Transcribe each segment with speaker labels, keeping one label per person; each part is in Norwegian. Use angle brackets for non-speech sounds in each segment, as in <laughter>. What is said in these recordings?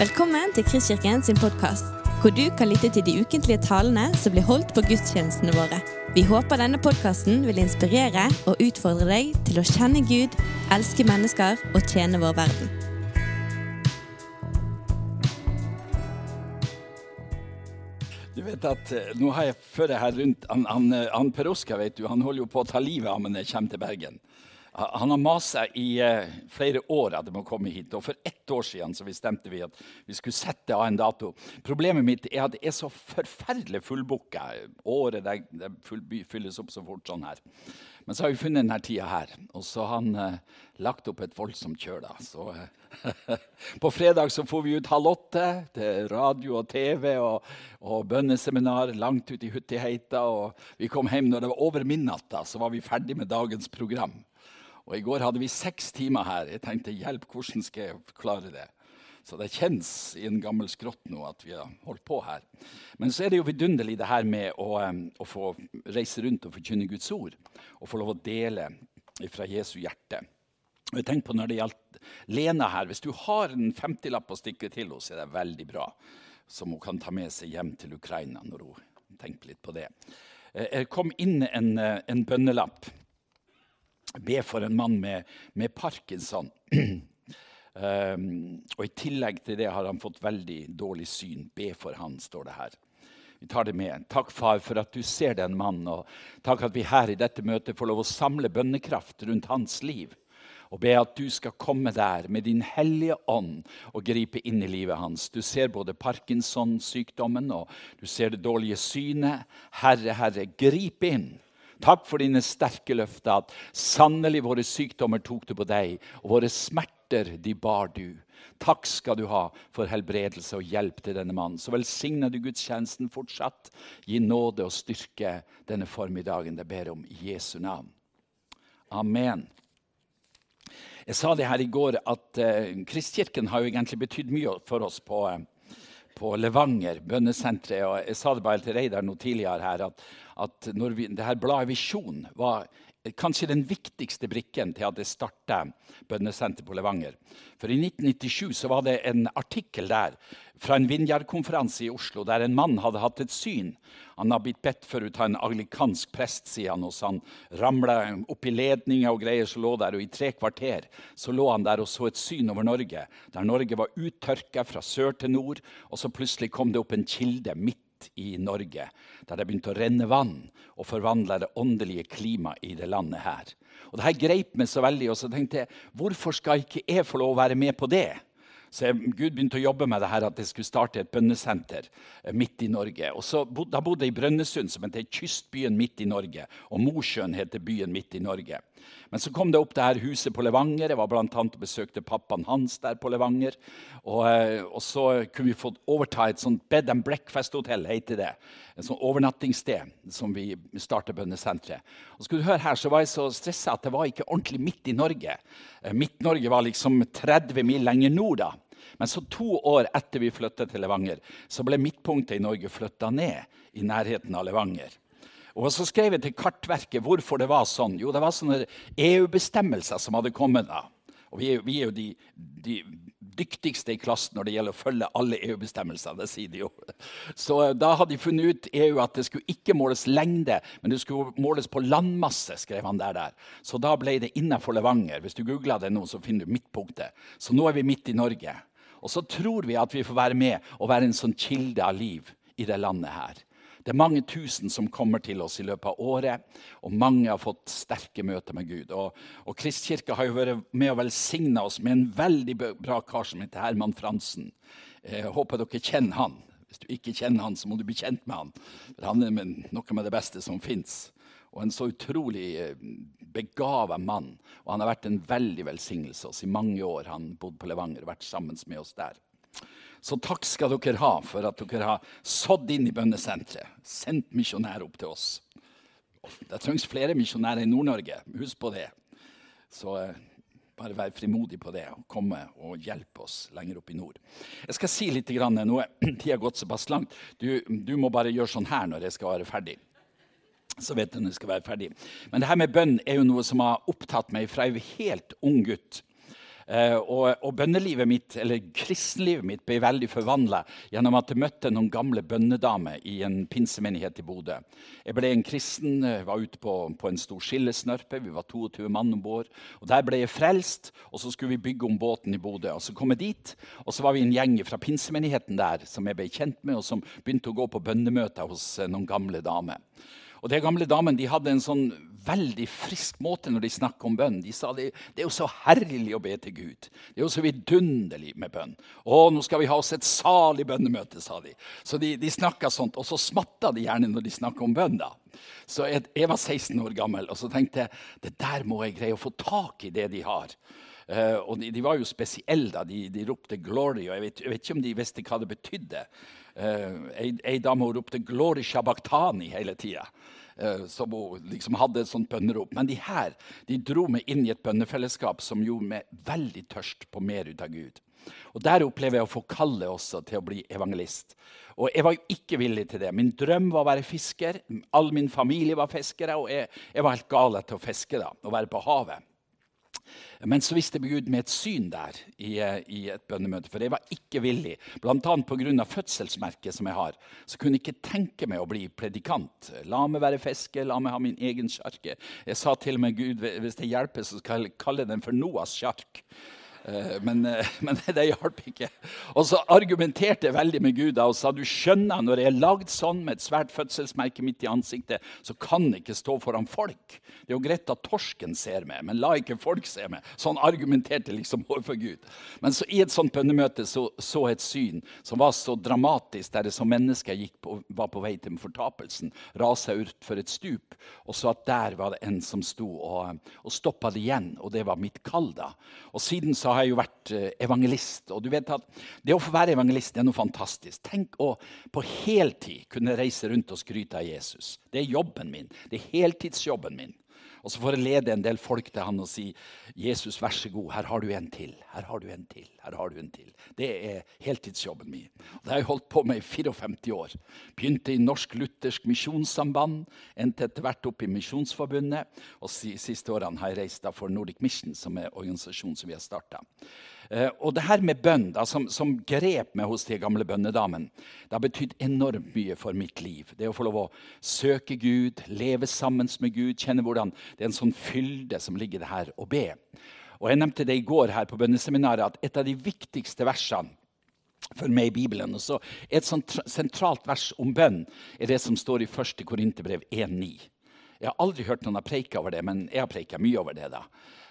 Speaker 1: Velkommen til Kristkirken sin podkast, hvor du kan lytte til de ukentlige talene som blir holdt på gudstjenestene våre. Vi håper denne podkasten vil inspirere og utfordre deg til å kjenne Gud, elske mennesker og tjene vår verden.
Speaker 2: Du vet at eh, nå har jeg ført her rundt han, han, eh, han Per Oskar vet du, han holder jo på å ta livet av meg når jeg kommer til Bergen. Han har masa i uh, flere år at jeg må komme hit. Og for ett år siden så bestemte vi at vi skulle sette av en dato. Problemet mitt er at det er så forferdelig fullbooka. Året det, det fylles opp så fort sånn her. Men så har vi funnet denne tida her. Og så har han eh, lagt opp et voldsomt kjør. da. Så, uh, <laughs> på fredag så får vi ut halv åtte til radio og TV og, og bønneseminar langt ut i Huttiheita. Og vi kom hjem når det var over midnatta, så var vi ferdig med dagens program. Og I går hadde vi seks timer her. Jeg tenkte hjelp, hvordan skal jeg klare det? Så det kjennes i en gammel skrott nå at vi har holdt på her. Men så er det jo vidunderlig det her med å, å få reise rundt og forkynne Guds ord. Og få lov å dele fra Jesu hjerte. Og jeg tenker på når det gjaldt Lena her, Hvis du har en 50-lapp å stikke til henne, så er det veldig bra. Som hun kan ta med seg hjem til Ukraina når hun tenker litt på det. Eh, kom inn en, eh, en bønnelapp be for en mann med, med parkinson. um, <clears throat> og I tillegg til det har han fått veldig dårlig syn. Be for han, står det her. Vi tar det med. Takk, far, for at du ser den mannen. Og takk at vi her i dette møtet får lov å samle bønnekraft rundt hans liv. Og be at du skal komme der med din hellige ånd og gripe inn i livet hans. Du ser både Parkinson-sykdommen og du ser det dårlige synet. Herre, Herre, grip inn Takk for dine sterke løfter, at sannelig våre sykdommer tok du på deg, og våre smerter de bar du. Takk skal du ha for helbredelse og hjelp til denne mannen. Så velsigner du gudstjenesten fortsatt. Gi nåde og styrke denne formiddagen. Det ber om i Jesu navn. Amen. Jeg sa det her i går at uh, Kristkirken har jo egentlig betydd mye for oss på, uh, på Levanger, bønnesenteret. Og jeg sa det bare til Reidar noe tidligere her at at vi, det her bladet Visjon var kanskje den viktigste brikken til at det starta bønnesenter på Levanger. For I 1997 var det en artikkel der fra en Vinjar-konferanse i Oslo der en mann hadde hatt et syn. Han har blitt bedt for å ta en anglikansk prest, sier han. Og så han ramla opp i ledninger og greier som lå der. Og i tre kvarter så lå han der og så et syn over Norge, der Norge var uttørka fra sør til nord. Og så plutselig kom det opp en kilde midt i Norge, der det begynte å renne vann og forvandle det åndelige klimaet i det landet her. Og det her greip meg så veldig, og så tenkte jeg hvorfor skal ikke jeg få lov å være med på det? Så jeg, Gud begynte å jobbe med det her at jeg skulle starte et bønnesenter eh, midt i Norge. Og så Da bodde jeg i Brønnøysund, som heter kystbyen midt i Norge. Og Mosjøen heter byen midt i Norge. Men så kom det opp det her huset på Levanger. Jeg var blant annet og besøkte pappaen hans der på Levanger. Og, eh, og så kunne vi fått overta et sånt bed and breakfast-hotell, heter det. Et sånt overnattingssted som vi startet bønnesenteret. Og skulle du høre her, så var jeg så stressa at det var ikke ordentlig midt i Norge. Eh, Midt-Norge var liksom 30 mil lenger nord. da. Men så to år etter vi flyttet til Levanger, så ble midtpunktet i Norge flytta ned i nærheten av Levanger. Og så skrev jeg til Kartverket hvorfor det var sånn. Jo, det var sånne EU-bestemmelser som hadde kommet da. Og vi er, vi er jo de, de, dyktigste i klassen når det gjelder å følge alle EU-bestemmelser. det sier de jo. Så eh, Da hadde de funnet ut EU at det skulle ikke måles lengde, men det skulle måles på landmasse. skrev han der. der. Så da ble det innenfor Levanger. Hvis du googler det nå, så finner du midtpunktet. Så nå er vi midt i Norge. Og så tror vi at vi får være med og være en sånn kilde av liv i det landet her. Det er mange tusen som kommer til oss i løpet av året, og mange har fått sterke møter med Gud. Og, og Kristkirka har jo vært med å velsigne oss med en veldig bra kar som heter Herman Fransen. Jeg håper dere kjenner han. Hvis du ikke kjenner han, så må du bli kjent med han. For han er noe med det beste som fins. Og en så utrolig eh, begava mann. Og han har vært en veldig velsignelse oss i mange år. Han bodde på Levanger og vært sammen med oss der. Så takk skal dere ha for at dere har sådd inn i bønnesenteret. Sendt misjonærer opp til oss. Det trengs flere misjonærer i Nord-Norge. Husk på det. Så eh, bare vær frimodig på det og komme og hjelpe oss lenger opp i nord. Jeg skal si litt. Nå er tida gått såpass langt. Du, du, må bare gjøre sånn her når jeg skal være ferdig. Så vet du når jeg skal være ferdig. Men det her med bønn er jo noe som har opptatt meg fra jeg var helt ung gutt. Eh, og, og bønnelivet mitt, eller kristenlivet mitt ble veldig forvandla gjennom at jeg møtte noen gamle bønnedamer i en pinsemenighet i Bodø. Jeg ble en kristen, eh, var ute på, på en stor skillesnørpe. Vi var 22 mann om bord. Og Der ble jeg frelst, og så skulle vi bygge om båten i Bodø. Og Så kom jeg dit, og så var vi en gjeng fra pinsemenigheten der som jeg ble kjent med, og som begynte å gå på bønnemøter hos eh, noen gamle damer. Og de gamle damene de hadde en sånn veldig frisk måte når de snakket om bønn. De sa det, det er jo så herlig å be til Gud. Det er jo så vidunderlig med bønn. Å, nå skal vi ha oss et salig bønnemøte, sa de. Så de, de sånt, og så smatta de gjerne når de snakka om bønn. da. Så jeg, jeg, var 16 år gammel, og så tenkte jeg det der må jeg greie å få tak i det de har. Uh, og de, de, var jo spesielle. da, De, de ropte 'glory', og jeg vet, jeg vet, ikke om de visste hva det betydde. Uh, ei, ei dame ropte 'glory shabaktani' hele tida. Uh, som hun liksom hadde et sånt bønnerop. Men de her de dro meg inn i et bønnefellesskap som gjorde meg veldig tørst på mer ut av Gud. Og Der opplever jeg å få kallet også til å bli evangelist. Og jeg var jo ikke villig til det. Min drøm var å være fisker. All min familie var fiskere, og jeg, jeg var helt gal etter å fiske da, og være på havet. Men så viste Gud med et syn der i, i et bønnemøte. For jeg var ikke villig, bl.a. pga. fødselsmerket som jeg har. Så kunne jeg ikke tenke meg å bli predikant. La meg være fisker, la meg ha min egen sjarke. Jeg sa til og med Gud hvis det hjelper, så skal jeg kalle den for Noas sjark. Eh, men, eh, <laughs> men, det hjalp ikke. Og så argumenterte jeg veldig med Gud og sa du skjønner, når jeg er lagd sånn med et svært fødselsmerke midt i ansiktet, så kan jeg ikke stå foran folk. Det er jo greit at torsken ser meg, men la ikke folk se meg. Sånn argumenterte liksom overfor Gud. Men så i et sånt bønnemøte så, så et syn som var så dramatisk, der det som mennesker gikk på, var på vei til fortapelsen, rasa utfor et stup, og så at der var det en som sto og, og stoppa det igjen, og det var mitt kall da. Og siden så har jeg jo vært eh, evangelist. Og du vet at det å få være evangelist det er noe fantastisk. Tenk å på heltid kunne reise rundt og skryte av Jesus. Det er jobben min. Det er heltidsjobben min. Og så får jeg lede en del folk til han og si Jesus, vær så god, her har du en til. Her har du en til. her har du en til. Det er heltidsjobben min. Og det har jeg holdt på med i 54 år. Begynte i Norsk Luthersk Misjonssamband, endte etter hvert opp i Misjonsforbundet. Og siste årene har jeg reist for Nordic Mission, som er organisasjonen som vi har starta. Eh, og det her med bønn, da, som, som, grep meg hos de gamle bønnedamene, det har betydd enormt mye for mitt liv. Det å få lov å søke Gud, leve sammen med Gud, kjenne hvordan det er en sånn fylde som ligger her å be. Og Jeg nevnte det i går her på bønneseminaret at et av de viktigste versene for meg i Bibelen. Og så Et sånt sentralt vers om bønn er det som står i 1. Korinterbrev 1,9. Jeg har aldri hørt noen ha preika over det, men jeg har preika mye over det. da.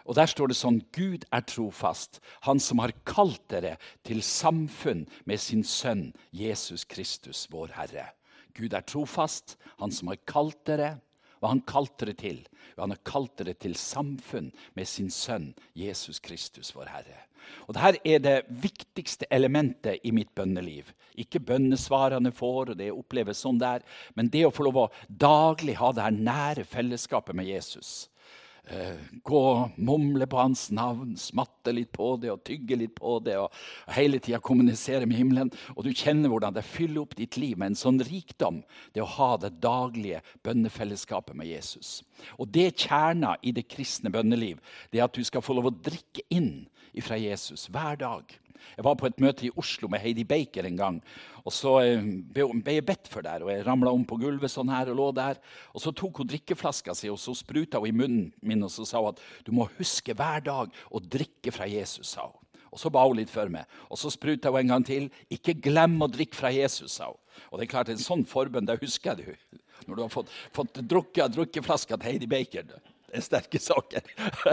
Speaker 2: Og Der står det sånn Gud er trofast, han som har kalt dere til samfunn med sin sønn Jesus Kristus, vår Herre. Gud er trofast, han som har kalt dere. Hva han kalte dere til? Han har kalt dere til samfunn med sin sønn Jesus Kristus, vår Herre. Og Dette er det viktigste elementet i mitt bønneliv. Ikke bønnesvarene får, og det oppleves sånn der, men det å få lov å daglig ha det her nære fellesskapet med Jesus. Eh, gå og mumle på hans navn, smatte litt på det og tygge litt på det. og Hele tida kommunisere med himmelen. Og du kjenner hvordan det fyller opp ditt liv med en sånn rikdom. Det å ha det daglige bønnefellesskapet med Jesus. Og det kjerna i det kristne bønneliv. Det er at du skal få lov å drikke inn ifra Jesus hver dag. Jeg var på et møte i Oslo med Heidi Baker en gang. og Så eh, ble jeg bedt for der, og jeg ramla om på gulvet sånn her og lå der. Og Så tok hun drikkeflaska si og så spruta hun i munnen min og så sa hun at du må huske hver dag å drikke fra Jesus. sa hun. Og Så ba hun litt for meg. Og Så spruta hun en gang til. Ikke glem å drikke fra Jesus, sa hun. Og det er klart, En sånn forbønn det husker du når du har fått, fått drukket drikkeflaska til Heidi Baker. Det er sterke saker.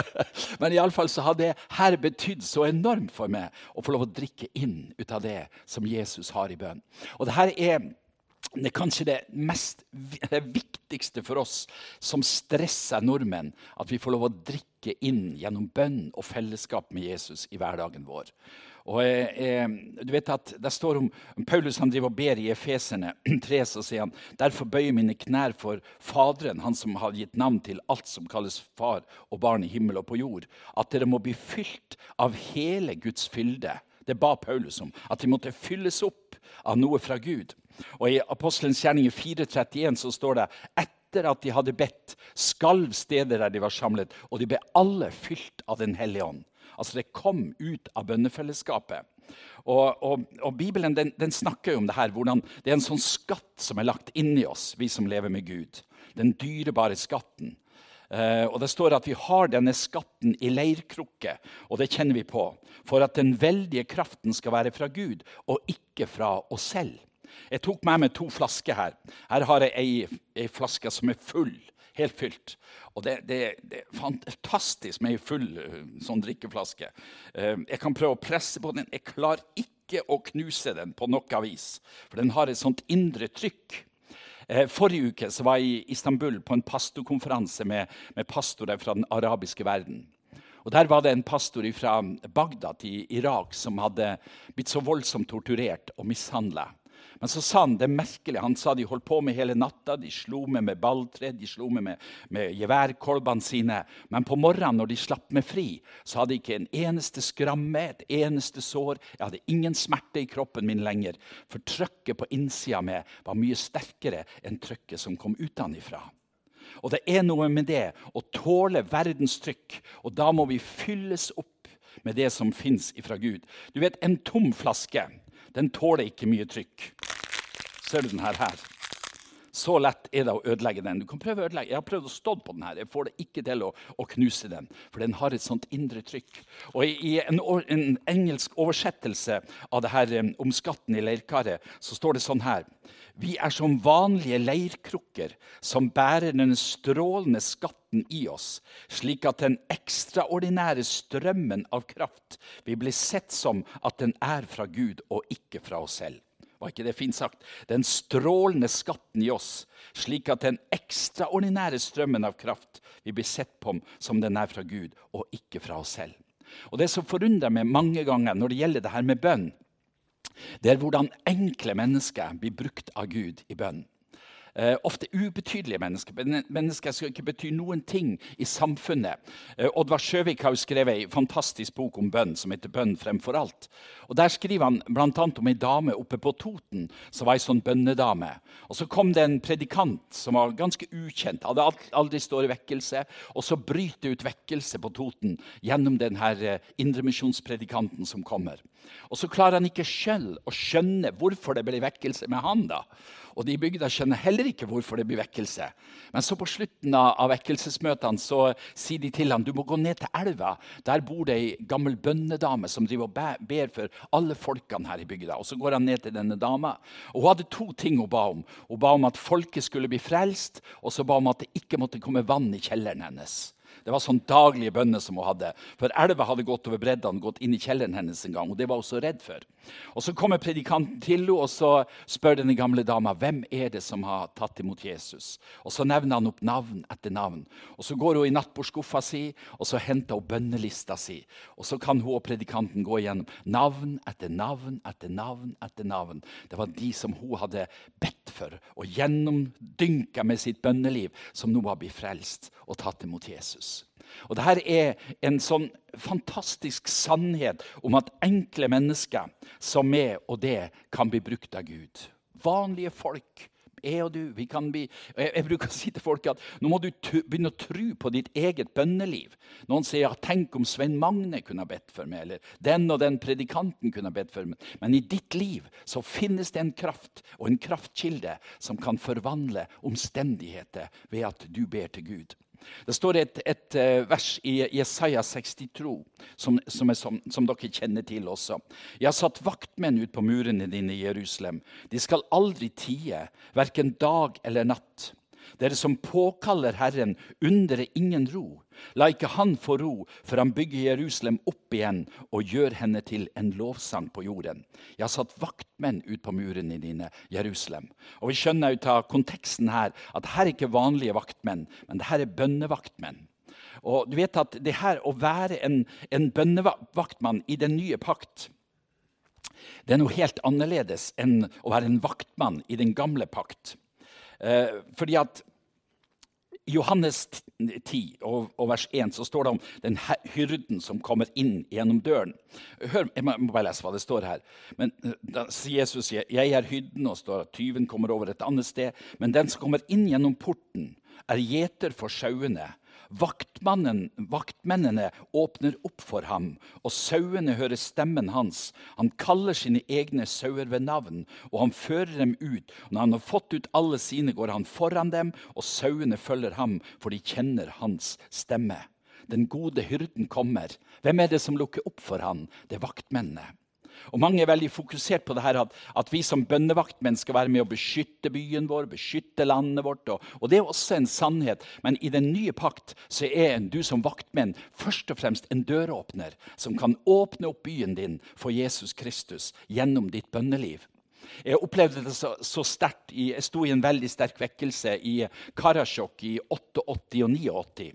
Speaker 2: <laughs> Men iallfall så har det her betydd så enormt for meg å få lov å drikke inn ut av det som Jesus har i bønn. Og det her er det er kanskje det, mest, det viktigste for oss som stresser nordmenn, at vi får lov å drikke inn gjennom bønn og fellesskap med Jesus i hverdagen vår. Og eh, du vet at Det står om, om Paulus han driver og ber i Efeserne 3, <clears throat> så sier han derfor bøyer mine knær for Faderen, han som har gitt navn til alt som kalles far og barn i himmel og på jord, at dere må bli fylt av hele Guds fylde. Det ba Paulus om. At de måtte fylles opp av noe fra Gud. Og I Apostelens gjerninger 4.31 så står det etter at de hadde bedt, skalv stedet der de var samlet, og de ble alle fylt av Den hellige ånd. Altså Det kom ut av bønnefellesskapet. Og, og, og Bibelen den, den, snakker jo om det her, hvordan det er en sånn skatt som er lagt inni oss, vi som lever med Gud. Den dyrebare skatten. Uh, og Det står at vi har denne skatten i leirkrukke, og det kjenner vi på. For at den veldige kraften skal være fra Gud, og ikke fra oss selv. Jeg tok med meg to flasker her. Her har jeg ei, ei flaske som er full. Helt fylt. Og det, det, det er fantastisk med ei full eh, sånn drikkeflaske. Uh, jeg kan prøve å presse på den. Jeg klarer ikke å knuse den på noe vis. For den har et sånt indre trykk. Eh, forrige uke var jeg i Istanbul på en pastorkonferanse med, med pastorer fra den arabiske verden. Og Der var det en pastor fra Bagdad i Irak som hadde blitt så voldsomt torturert og mishandla. Men så sa han det merkelige. Han sa de holdt på med hele natta. De slo meg med balltre, de slo meg med, med geværkolbene sine. Men på morgenen når de slapp meg fri, så hadde jeg ikke en eneste skramme, et eneste sår. Jeg hadde ingen smerte i kroppen min lenger. For trøkket på innsida mi var mye sterkere enn trøkket som kom utenfra. Og det er noe med det å tåle verdens trykk. Og da må vi fylles opp med det som fins ifra Gud. Du vet, En tom flaske den tåler ikke mye trykk. Ser du denne her? Så lett er det å ødelegge den. Du kan prøve å ødelegge. Jeg har prøvd å stå på den her. Jeg får det ikke til å, å knuse den, for den har et sånt indre trykk. Og I, i en, en, engelsk oversettelse av det her om skatten i leirkaret så står det sånn her Vi er som vanlige leirkrukker som bærer den strålende skatten i oss, slik at den ekstraordinære strømmen av kraft vil bli sett som at den er fra Gud og ikke fra oss selv. Var ikke det fint sagt? Den strålende skatten i oss, slik at den ekstraordinære strømmen av kraft vi blir sett på som den er fra Gud, og ikke fra oss selv. Og Det som forundrer meg mange ganger når det gjelder det her med bønn, det er hvordan enkle mennesker blir brukt av Gud i bønn. Eh, ofte ubetydelige mennesker. Mennesker som ikke betyr noen ting i samfunnet. Eh, Oddvar Sjøvik har jo skrevet en fantastisk bok om bønn som heter 'Bønn fremfor alt'. Og Der skriver han bl.a. om ei dame oppe på Toten som var ei sånn bønnedame. Og Så kom det en predikant som var ganske ukjent, hadde aldri stått i vekkelse. Og så bryter ut vekkelse på Toten gjennom denne eh, indremisjonspredikanten som kommer. Og så klarer han ikke selv å skjønne hvorfor det ble vekkelse med han. da. Og de i bygda skjønner heller ikke hvorfor det blir vekkelse. Men så på slutten av vekkelsesmøtene så sier de til ham du må gå ned til elva. Der bor det ei gammel bønnedame som driver og ber for alle folkene her i bygda. Og Så går han ned til denne dama. Og Hun hadde to ting hun ba om. Hun ba om at folket skulle bli frelst, og så ba hun om at det ikke måtte komme vann i kjelleren hennes. Det var sånn daglige bønner som hun hadde. For elva hadde gått over breddene, gått inn i kjelleren hennes en gang. Og det var hun så redd for. Og Så kommer predikanten til henne og så spør denne gamle dama hvem er det som har tatt imot Jesus. Og Så nevner han opp navn etter navn. Og Så går hun i nattbordskuffa si og så henter hun bønnelista si. Og Så kan hun og predikanten gå igjennom navn etter navn etter navn. etter navn. Det var de som hun hadde bedt for og gjennomdynka med sitt bønneliv, som nå var blitt frelst og tatt imot Jesus. Og Dette er en sånn fantastisk sannhet om at enkle mennesker som meg og det kan bli brukt av Gud. Vanlige folk. Jeg og du, vi kan bli, jeg, jeg bruker å si til folk at nå må du begynne å tro på ditt eget bønneliv. Noen sier ja, tenk om Svein Magne kunne ha bedt for meg, eller den og den predikanten kunne ha bedt for meg. Men i ditt liv så finnes det en kraft og en kraftkilde som kan forvandle omstendigheter ved at du ber til Gud. Det står et, et eh, vers i Jesaja 62 som, som, som, som, dere kjenner til også. Jeg har satt vaktmenn ut på murene dine i Jerusalem. De skal aldri tie, verken dag eller natt. Dere som påkaller Herren, undrer ingen ro. La ikke Han få ro, for han bygger Jerusalem opp igjen og gjør henne til en lovsang på jorden. Jeg har satt vaktmenn ut på murene dine, Jerusalem. Og Vi skjønner ut av konteksten her at her er ikke vanlige vaktmenn, men det her er bønnevaktmenn. Og du vet at det her Å være en, en bønnevaktmann i den nye pakt det er noe helt annerledes enn å være en vaktmann i den gamle pakt. Eh, fordi at I Johannes 10 og, og, vers 1 så står det om den hyrden som kommer inn gjennom døren. Hør, Jeg må bare lese hva det står her. Men eh, Da sier Jesus jeg er hyrden, og står at tyven kommer over et annet sted. Men den som kommer inn gjennom porten, er gjeter for sauene. Vaktmennene åpner opp for ham, og sauene hører stemmen hans. Han kaller sine egne sauer ved navn, og han fører dem ut. Når han har fått ut alle sine, går han foran dem, og sauene følger ham, for de kjenner hans stemme. Den gode hyrden kommer. Hvem er det som lukker opp for han? Det er vaktmennene. Og Mange er veldig fokusert på det her at, at vi som bønnevaktmenn skal være med å beskytte byen vår, beskytte landet vårt. Og, og, Det er også en sannhet. Men i den nye pakt så er du som vaktmenn først og fremst en døråpner som kan åpne opp byen din for Jesus Kristus gjennom ditt bønneliv. Jeg opplevde det så, så sterkt. Jeg sto i en veldig sterk vekkelse i Karasjok i 88 og 89.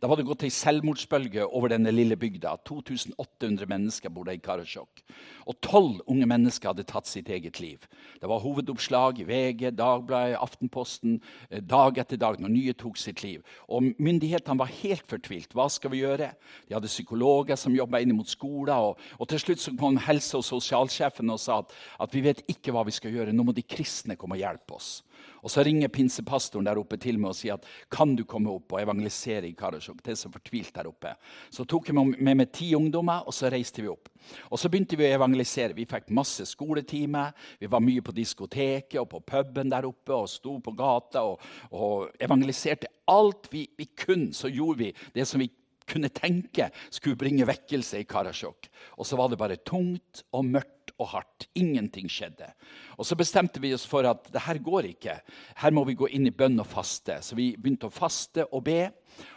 Speaker 2: Da var det gått ei selvmordsbølge over denne lille bygda. 2800 mennesker bodde i Karasjok. Og tolv unge mennesker hadde tatt sitt eget liv. Det var hovedoppslag i VG, Dagbladet, Aftenposten eh, dag etter dag når nye tok sitt liv. Og Myndighetene var helt fortvilt. Hva skal vi gjøre? De hadde psykologer som jobba inn mot skoler. Og, og, til slutt så kom helse- og sosialsjefen og sa at, at vi vet ikke hva vi skal gjøre. Nå må de kristne komme og hjelpe oss. Og Så ringer pinsepastoren der oppe til meg og sier at kan du komme opp og evangelisere i Karasjok. Det er så fortvilt der oppe. Så tok jeg med meg ti ungdommer, og så reiste vi opp. Og Så begynte vi å evangelisere. Vi fikk masse skoletimer. Vi var mye på diskoteket og på puben der oppe og sto på gata og, og evangeliserte. Alt vi, vi kunne, så gjorde vi det som vi kunne tenke skulle bringe vekkelse i Karasjok. Og så var det bare tungt og mørkt og hardt. Ingenting skjedde. Og Så bestemte vi oss for at det her går ikke. Her må vi gå inn i bønn og faste. Så vi begynte å faste og be.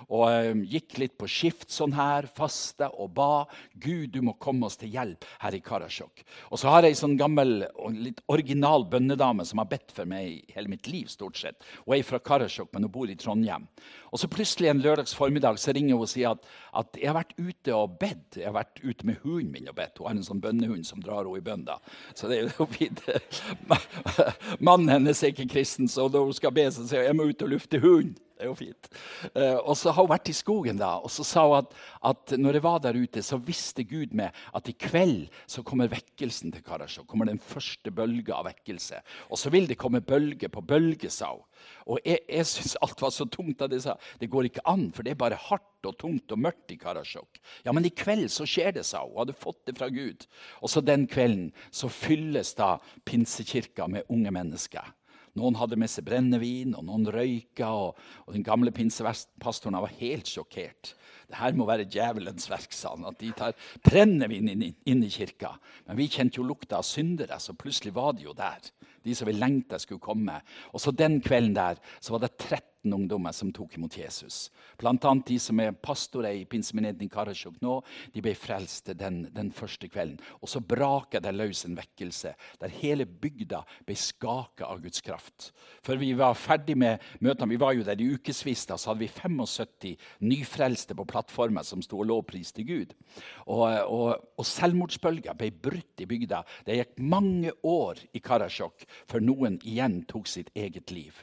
Speaker 2: Og um, gikk litt på skift sånn her, faste og ba. Gud, du må komme oss til hjelp her i Karasjok. Og så har jeg ei sånn gammel og litt original bønnedame som har bedt for meg hele mitt liv. stort sett. Hun er fra Karasjok, men hun bor i Trondheim. Og så plutselig en lørdags formiddag så ringer hun og sier at, at jeg har vært ute og bedt. Jeg har vært ute med hunden min og bedt. Hun har en sånn bønnehund som drar henne i bønn. da. Så det er jo <laughs> fint. Mannen hennes er ikke kristen, så når hun skal be, så sier hun jeg må ut og lufte hunden. Det er jo fint. Uh, og så har hun vært i skogen, da, og så sa hun at, at når jeg var der ute, så visste Gud meg at i kveld så kommer vekkelsen til Karasjok. kommer den første bølga av vekkelse. Og så vil det komme bølge på bølge, sa hun. Og jeg, jeg syns alt var så tungt at jeg sa det går ikke an, for det er bare hardt og tungt og mørkt i Karasjok. Ja, men i kveld så skjer det, sa hun. Hun hadde fått det fra Gud. Og så den kvelden så fylles da pinsekirka med unge mennesker. Noen hadde med seg brennevin, og noen røyka. Og, og den gamle pinsepastoren var helt sjokkert. Det her må være djevelens verk, sa han. At de tar brennevin inn, inn, i kirka. Men vi kjente jo lukta av syndere, så plutselig var de jo der. De som vi lengta skulle komme. Og så den kvelden der så var det 30 13 ungdommer som tok imot Jesus. Blant annet de som er pastorer i pinsemenigheten i Karasjok nå, de ble frelst den, den, første kvelden. Og så braka det løs en vekkelse der hele bygda ble skaka av Guds kraft. Før vi var ferdig med møtene, vi var jo der i ukevis, så hadde vi 75 nyfrelste på plattformen som sto og lovpriste Gud. Og, og, og selvmordsbølga ble brutt i bygda. Det gikk mange år i Karasjok før noen igjen tok sitt eget liv.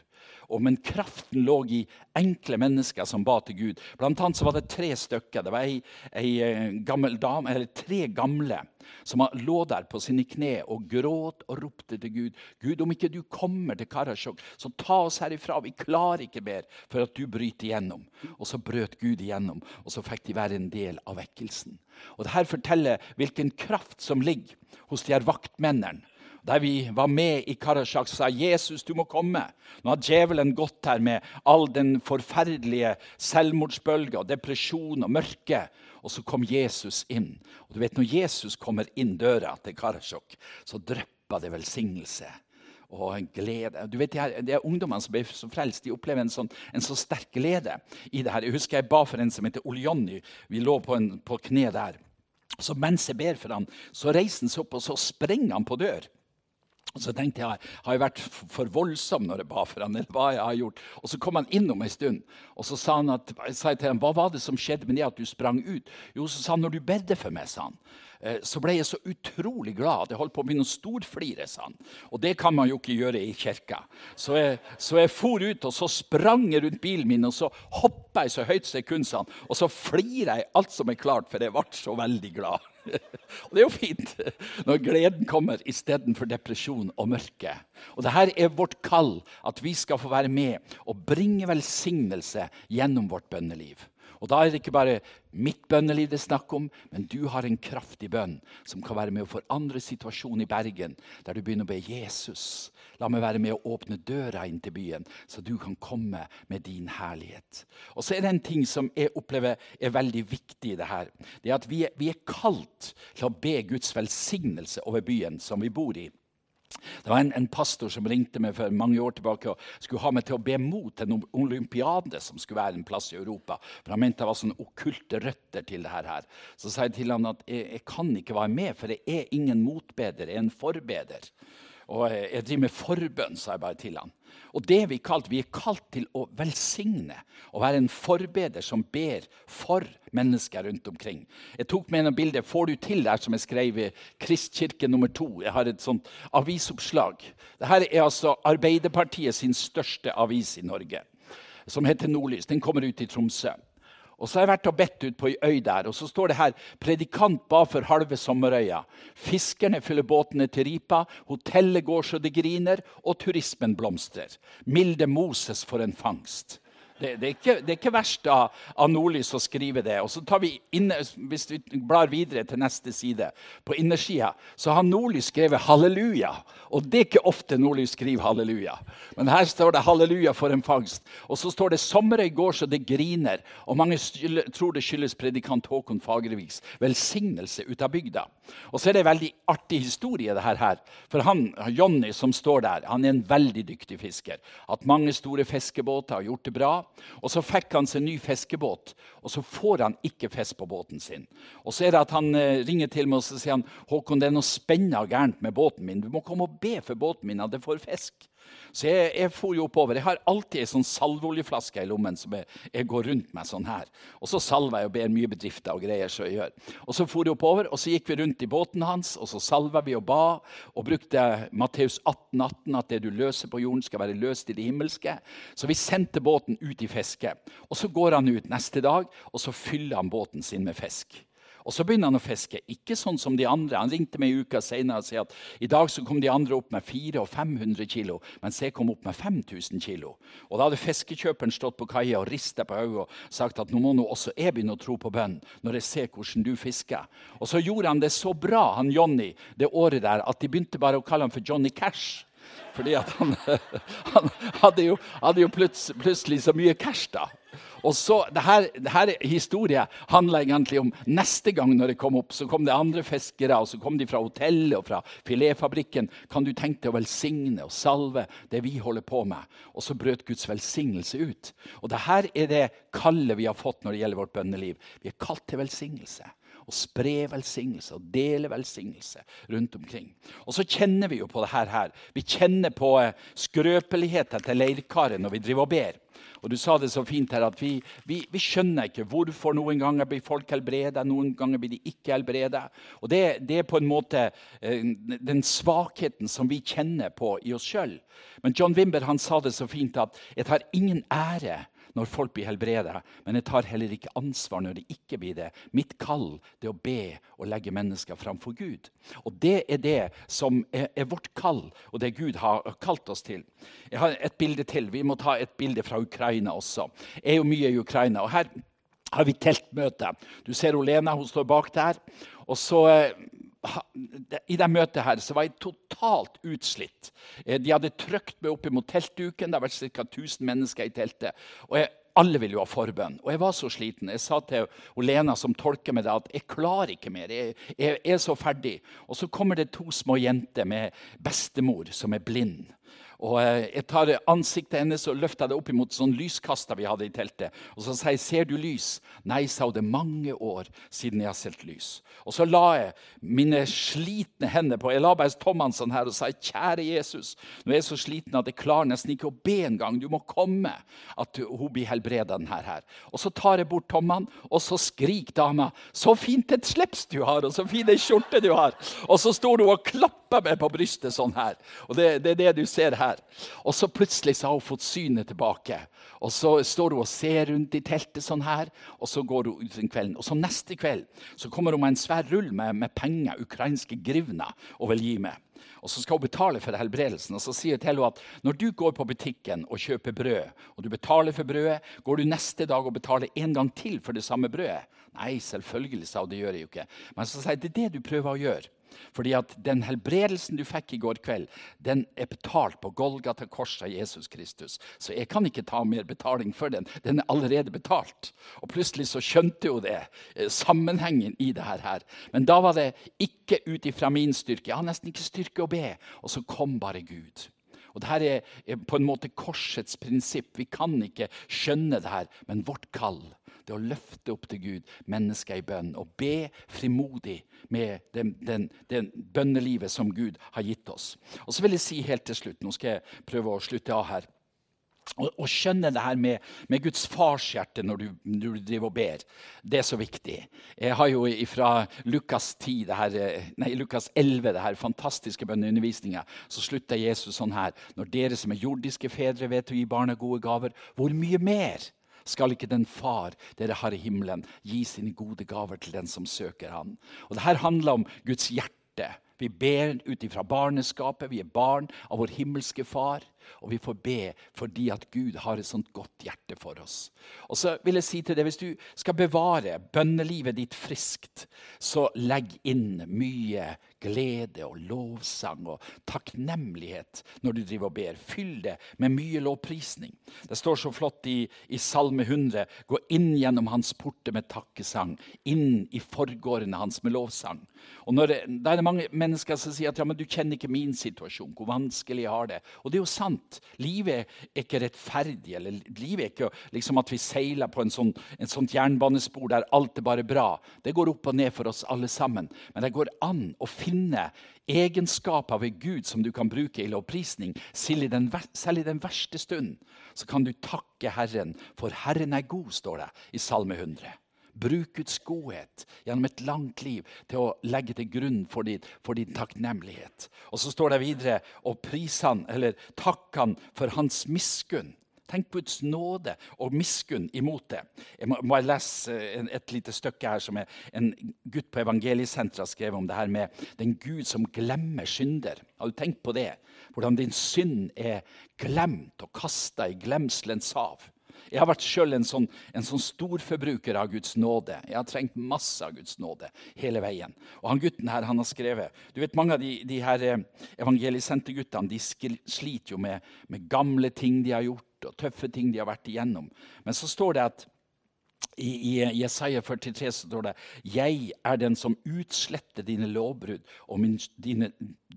Speaker 2: Og, men kraften lå i enkle mennesker som ba til Gud. Blant annet så var det tre stykker. Det var ei, ei eh, gammel dame, eller tre gamle som lå der på sine kne og gråt og ropte til Gud. Gud, om ikke du kommer til Karasjok, så ta oss herifra. Vi klarer ikke mer for at du bryter igjennom. Og så brøt Gud igjennom, og så fikk de være en del av vekkelsen. Og Dette forteller hvilken kraft som ligger hos de her vaktmennene der vi var med i Karasjak, sa Jesus, du må komme. Nå har djevelen gått her med all den forferdelige selvmordsbølga, depresjon og mørke. Og så kom Jesus inn. Og du vet, Når Jesus kommer inn døra til Karasjok, så drypper det velsignelse og en glede. Du vet, Det er ungdommene som blir så frelst. De opplever en sånn, en så sterk glede i det her. Jeg husker jeg ba for en som heter Ole Jonny. Vi lå på, en, på kne der. Så mens jeg ber for ham, så reiser han seg opp og så sprenger han på dør. Og så tenkte jeg har jeg vært for voldsom når jeg ba for han, eller hva jeg har gjort. Og så kom han innom en stund, og så sa, han at, sa jeg til ham hva var det som skjedde med det at du sprang ut. Jo, så sa han når du bedde for meg, sa han, så ble jeg så utrolig glad. Jeg holdt på å begynne å storflire. Sånn. Og det kan man jo ikke gjøre i kirka. Så jeg, så jeg for ut og så sprang jeg rundt bilen min og så hoppa jeg så høyt som jeg kunne. Sånn. Og så flira jeg alt som er klart, for jeg ble så veldig glad. <laughs> og Det er jo fint når gleden kommer istedenfor depresjon og mørke. Og det her er vårt kall, at vi skal få være med og bringe velsignelse gjennom vårt bønneliv. Og Da er det ikke bare mitt bønneliv det er snakk om, men du har en kraftig bønn som kan være med å forandre situasjonen i Bergen, der du begynner å be Jesus. La meg være med å åpne døra inn til byen, så du kan komme med din herlighet. Og så er det en ting som jeg opplever er veldig viktig i det her. Det er at vi er, vi er kalt til å be Guds velsignelse over byen som vi bor i. Det var en, en, pastor som ringte meg for mange år tilbake og skulle ha meg til å be mot en olympiade som skulle være en plass i Europa. For Han mente det var sånne okkulte røtter til det her. Så sa jeg til han at jeg, jeg kan ikke være med, for jeg er ingen motbeder, jeg er en forbeder. Og jeg driver med forbønn, sa jeg bare til han. Og det Vi kalt, vi er kalt til å velsigne å være en forbeder som ber for mennesker rundt omkring. Jeg tok med noen bilder. Får du til der som jeg skrev i Kristkirke nummer to? Jeg har et sånt avisoppslag. Dette er altså Arbeiderpartiet sin største avis i Norge, som heter Nordlys. Den kommer ut i Tromsø. Og så har jeg vært og bedt ut på ei øy der, og så står det her 'Predikant ba for halve sommerøya'. Fiskerne fyller båtene til ripa, hotellet går så det griner, og turismen blomstrer. Milde Moses for en fangst. Det, det, er ikke, det, er ikke, verst av, av Nordlys å skrive det. Og så tar vi inne, Hvis vi blar videre til neste side, på innersida, så har Nordlys skrevet 'halleluja'. Og det er ikke ofte Nordlys skriver 'halleluja'. Men her står det 'halleluja for en fangst'. Og så står det 'sommer i går så det griner'. Og mange tror det skyldes predikant Håkon Fagerviks velsignelse ut av bygda. Og så er det en veldig artig historie, det her. For han, Jonny som står der, han er en veldig dyktig fisker. Hatt mange store fiskebåter, har gjort det bra. Og Så fikk han seg ny fiskebåt, og så får han ikke fisk på båten sin. Og Så er det at han eh, ringer til meg og så sier han, Håkon, det er noe spennende gærent med båten min. Du må komme og be for båten min at det får fisk. Så jeg, jeg for jo oppover. Jeg har alltid ei sånn salveoljeflaske i lommen som jeg, jeg, går rundt med sånn her. Og så salver jeg og ber mye bedrifter og greier. så jeg gjør. Og så for jeg oppover, og så gikk vi rundt i båten hans, og så salva vi og ba. Og brukte Matteus 18, 18, at det du løser på jorden, skal være løst i det himmelske. Så vi sendte båten ut i fisket. Og så går han ut neste dag, og så fyller han båten sin med fisk. Og så begynner han å fiske. Ikke sånn som de andre. Han ringte meg en uke senere og sa at i dag så kom de andre opp med 400 og 500 kilo, mens jeg kom opp med 5000 kilo. Og da hadde fiskekjøperen stått på kaia og rista på hodet og sagt at nå må nå også jeg begynne å tro på bønn når jeg ser hvordan du fisker. Og så gjorde han det så bra, han Johnny, det året der, at de begynte bare å kalle ham for Johnny Cash. Fordi han, <laughs> han, hadde jo, hadde jo plutselig så mye cash, da. Og så, det her, det her Historien handler egentlig om neste gang når det kom opp. Så kom det andre fiskere, og så kom de fra hotellet og fra filetfabrikken. Kan du tenke deg å velsigne og salve det vi holder på med? Og så brøt Guds velsignelse ut. Og det her er det kallet vi har fått når det gjelder vårt bønneliv. Vi er kalt til velsignelse og spre velsignelse og dele velsignelse rundt omkring. Og så kjenner vi jo på det her. Vi kjenner på eh, skrøpeligheten til leirkaret når vi driver og ber. Og Du sa det så fint her at vi, vi, vi skjønner ikke hvorfor noen ganger blir folk helbredet, noen ganger blir de ikke helbredet. Og det, det, er på en måte eh, den svakheten som vi kjenner på i oss sjøl. Men John Wimber han sa det så fint at 'jeg tar ingen ære' når folk blir helbredet, men jeg tar heller ikke ansvar når det ikke blir det. Mitt kall det er å be og legge mennesker framfor Gud. Og Det er det som er, er, vårt kall, og det Gud har kalt oss til. Jeg har et bilde til. Vi må ta et bilde fra Ukraina også. Jeg er jo mye i Ukraina. og her har vi teltmøte. Du ser Olena, hun står bak der. Og så eh, i det møtet her så var jeg totalt utslitt. Eh, de hadde trykt meg opp mot teltduken. Det har vært ca. 1000 mennesker i teltet. Og jeg, alle ville jo ha forbønn. Og jeg var så sliten. Jeg sa til Lena, som tolker meg det, at jeg klarer ikke mer. Jeg, jeg, er så ferdig. Og så kommer det to små jenter med bestemor som er blind. Og eh, Jeg tar ansiktet hennes og løfter det opp imot sånn lyskaster vi hadde i teltet. Og så sier jeg 'Ser du lys?' Nei, sa hun. Det er mange år siden jeg har sett lys. Og så la jeg mine slitne hender på Jeg la bare tommene sånn her og sa 'Kjære Jesus', nå er jeg så sliten at jeg klarer nesten ikke å be engang. Du må komme. At hun blir helbreda, denne her. Og så tar jeg bort tommene, og så skriker dama 'Så fint et slips du har, og så fin ei skjorte du har'. Og så står hun og klapper meg på brystet sånn her. Og det, det er det du ser her her. Og så plutselig så har hun fått synet tilbake. Og så står hun og ser rundt i teltet sånn her, og så går hun ut den kvelden. Og så neste kveld så kommer hun med en svær rull med, med penger, ukrainske grivner, og vil gi meg. Og så skal hun betale for helbredelsen. Og så sier jeg til henne at når du går på butikken og kjøper brød, og du betaler for brødet, går du neste dag og betaler en gang til for det samme brødet? Nei, selvfølgelig, sa hun. Det gjør jeg jo ikke. Men så sier jeg det er det du prøver å gjøre. Fordi at den helbredelsen du fikk i går kveld, den er betalt på Golgata korset av Jesus Kristus. Så jeg kan ikke ta mer betaling for den. Den er allerede betalt. Og plutselig så skjønte jo det, eh, sammenhengen i det her. Men da var det ikke ut ifra min styrke. Jeg har nesten ikke styrke å be. Og så kom bare Gud. Og Dette er på en måte korsets prinsipp. Vi kan ikke skjønne det her, men vårt kall det å løfte opp til Gud mennesker i bønn og be frimodig med den, den, den, bønnelivet som Gud har gitt oss. Og så vil jeg si helt til slutt, Nå skal jeg prøve å slutte av her. Å skjønne det her med, med Guds farshjerte når når du, driver og ber, det er så viktig. Jeg har jo fra Lukas 10, det her, nei, Lukas 11, det her fantastiske bønneundervisninga, så slutter Jesus sånn her. Når dere som er jordiske fedre vet å gi barna gode gaver, hvor mye mer skal ikke den far dere har i himmelen, gi sine gode gaver til den som søker han? Og Dette handler om Guds hjerte. Vi ber ut ifra barneskapet. Vi er barn av vår himmelske far. Og vi får be fordi at Gud har et sånt godt hjerte for oss. Og så vil jeg si til deg, Hvis du skal bevare bønnelivet ditt friskt, så legg inn mye glede og lovsang og takknemlighet når du driver og ber. Fyll det med mye lovprisning. Det står så flott i, i Salme 100.: Gå inn gjennom hans porter med takkesang, inn i forgårdene hans med lovsang. Og når det, Der er mange, mange mennesker som sier at ja, men du kjenner ikke min situasjon, hvor vanskelig jeg har det. Og det er jo sant. Livet er ikke rettferdig. eller Livet er ikke liksom at vi seiler på en sånn, en sånt jernbanespor der alt er bare bra. Det går opp og ned for oss alle sammen. Men det går an å finne egenskaper ved Gud som du kan bruke i lovprisning. Selv i den, selv i den verste stund så kan du takke Herren, for Herren er god, står det i Salme 100. Bruk Guds godhet gjennom et langt liv til å legge til grunn for din, for din takknemlighet. Og så står det videre og pris han, eller takk han for hans miskunn. Tenk på Guds nåde og miskunn imot det. Jeg må, må jeg lese et lite stykke her som en gutt på Evangeliesenteret har skrevet om det her med den Gud som glemmer synder. Har du tenkt på det? Hvordan din synd er glemt og kasta i glemselens hav. Jeg har vært sjøl en, sånn, en sånn storforbruker av Guds nåde. Jeg har trengt masse av Guds nåde hele veien. Og han gutten her, han har skrevet du vet Mange av de, de her eh, evangelisente-guttene de sliter jo med, med gamle ting de har gjort og tøffe ting de har vært igjennom. Men så står det at i, i Jesaja 43 så står det 'Jeg er den som utsletter dine lovbrudd, og, min, dine,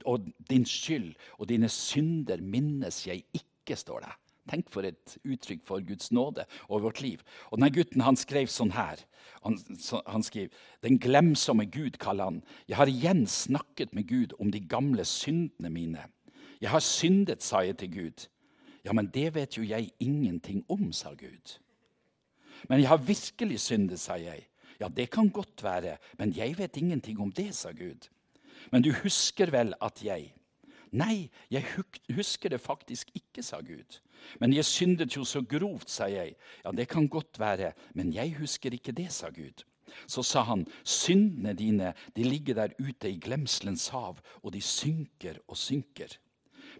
Speaker 2: og din skyld og dine synder minnes jeg ikke', står det. Tenk for et uttrykk for Guds nåde over vårt liv. Og denne gutten han skrev sånn her. Han, så, han skriver Den glemsomme Gud, kaller han. Jeg har igjen snakket med Gud om de gamle syndene mine. Jeg har syndet, sa jeg til Gud. Ja, men det vet jo jeg ingenting om, sa Gud. Men jeg har virkelig syndet, sa jeg. Ja, det kan godt være, men jeg vet ingenting om det, sa Gud. Men du husker vel at jeg Nei, jeg husker det faktisk ikke, sa Gud. Men jeg syndet jo så grovt, sa jeg. Ja, det kan godt være, men jeg husker ikke det, sa Gud. Så sa han, syndene dine de ligger der ute i glemselens hav, og de synker og synker.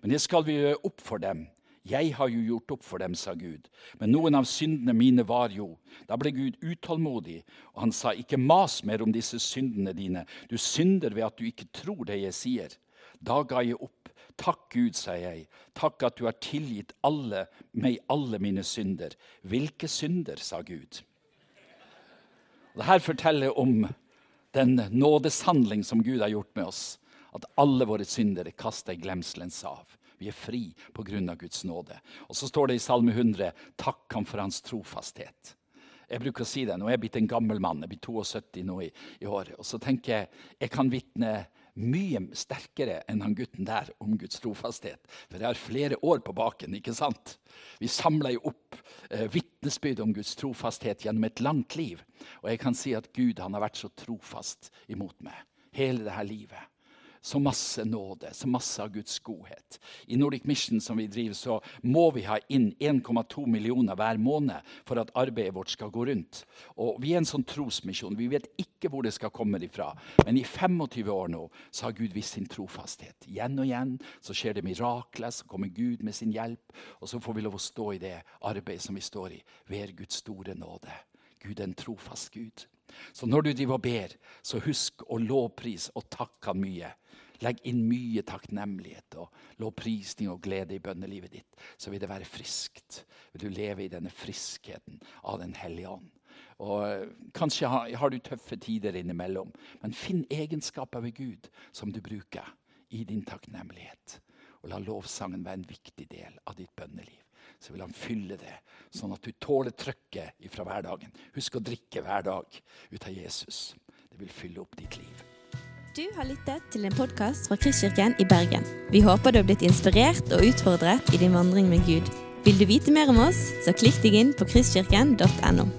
Speaker 2: Men det skal vi gjøre opp for dem. Jeg har jo gjort opp for dem, sa Gud. Men noen av syndene mine var jo Da ble Gud utålmodig, og han sa, ikke mas mer om disse syndene dine. Du synder ved at du ikke tror det jeg sier. Da ga jeg opp. Takk, Gud, sier jeg. Takk at du har tilgitt alle, meg alle mine synder. Hvilke synder, sa Gud. Dette forteller om den nådeshandling som Gud har gjort med oss. At alle våre synder er kasta i glemselens hav. Vi er fri pga. Guds nåde. Og så står det i Salme 100 takk ham for hans trofasthet. Jeg bruker å si det. Nå er jeg blitt en gammel mann. Jeg blir 72 nå i, i år. Og så tenker jeg jeg kan vitne mye sterkere enn han gutten der om Guds trofasthet. For jeg har flere år på baken. ikke sant? Vi samler jo opp eh, vitnesbyrd om Guds trofasthet gjennom et langt liv. Og jeg kan si at Gud han har vært så trofast imot meg hele dette livet så masse nåde, så masse av Guds godhet. I Nordic Mission som vi driver, så må vi ha inn 1,2 millioner hver måned for at arbeidet vårt skal gå rundt. Og Vi er en sånn trosmisjon. Vi vet ikke hvor det skal komme ifra. Men i 25 år nå så har Gud vist sin trofasthet. Igjen og igjen så skjer det mirakler, så kommer Gud med sin hjelp. Og så får vi lov å stå i det arbeidet som vi står i, ved Guds store nåde. Gud er en trofast Gud. Så når du driver og ber, så husk å lovprise og takke han mye. Legg inn mye takknemlighet og lovprisning og glede i bønnelivet ditt. Så vil det være friskt. Vil du leve i denne friskheten av Den hellige ånd. Og eh, Kanskje har, du tøffe tider innimellom, men finn egenskaper ved Gud som du bruker i din takknemlighet. Og la lovsangen være en viktig del av ditt bønneliv. Så vil han fylle det, sånn at du tåler trøkket fra hverdagen. Husk å drikke hver dag ut av Jesus. Det vil fylle opp ditt liv.
Speaker 1: Du har lyttet til en podkast fra Kristkirken i Bergen. Vi håper du har blitt inspirert og utfordret i din vandring med Gud. Vil du vite mer om oss, så klikk deg inn på kristkirken.no.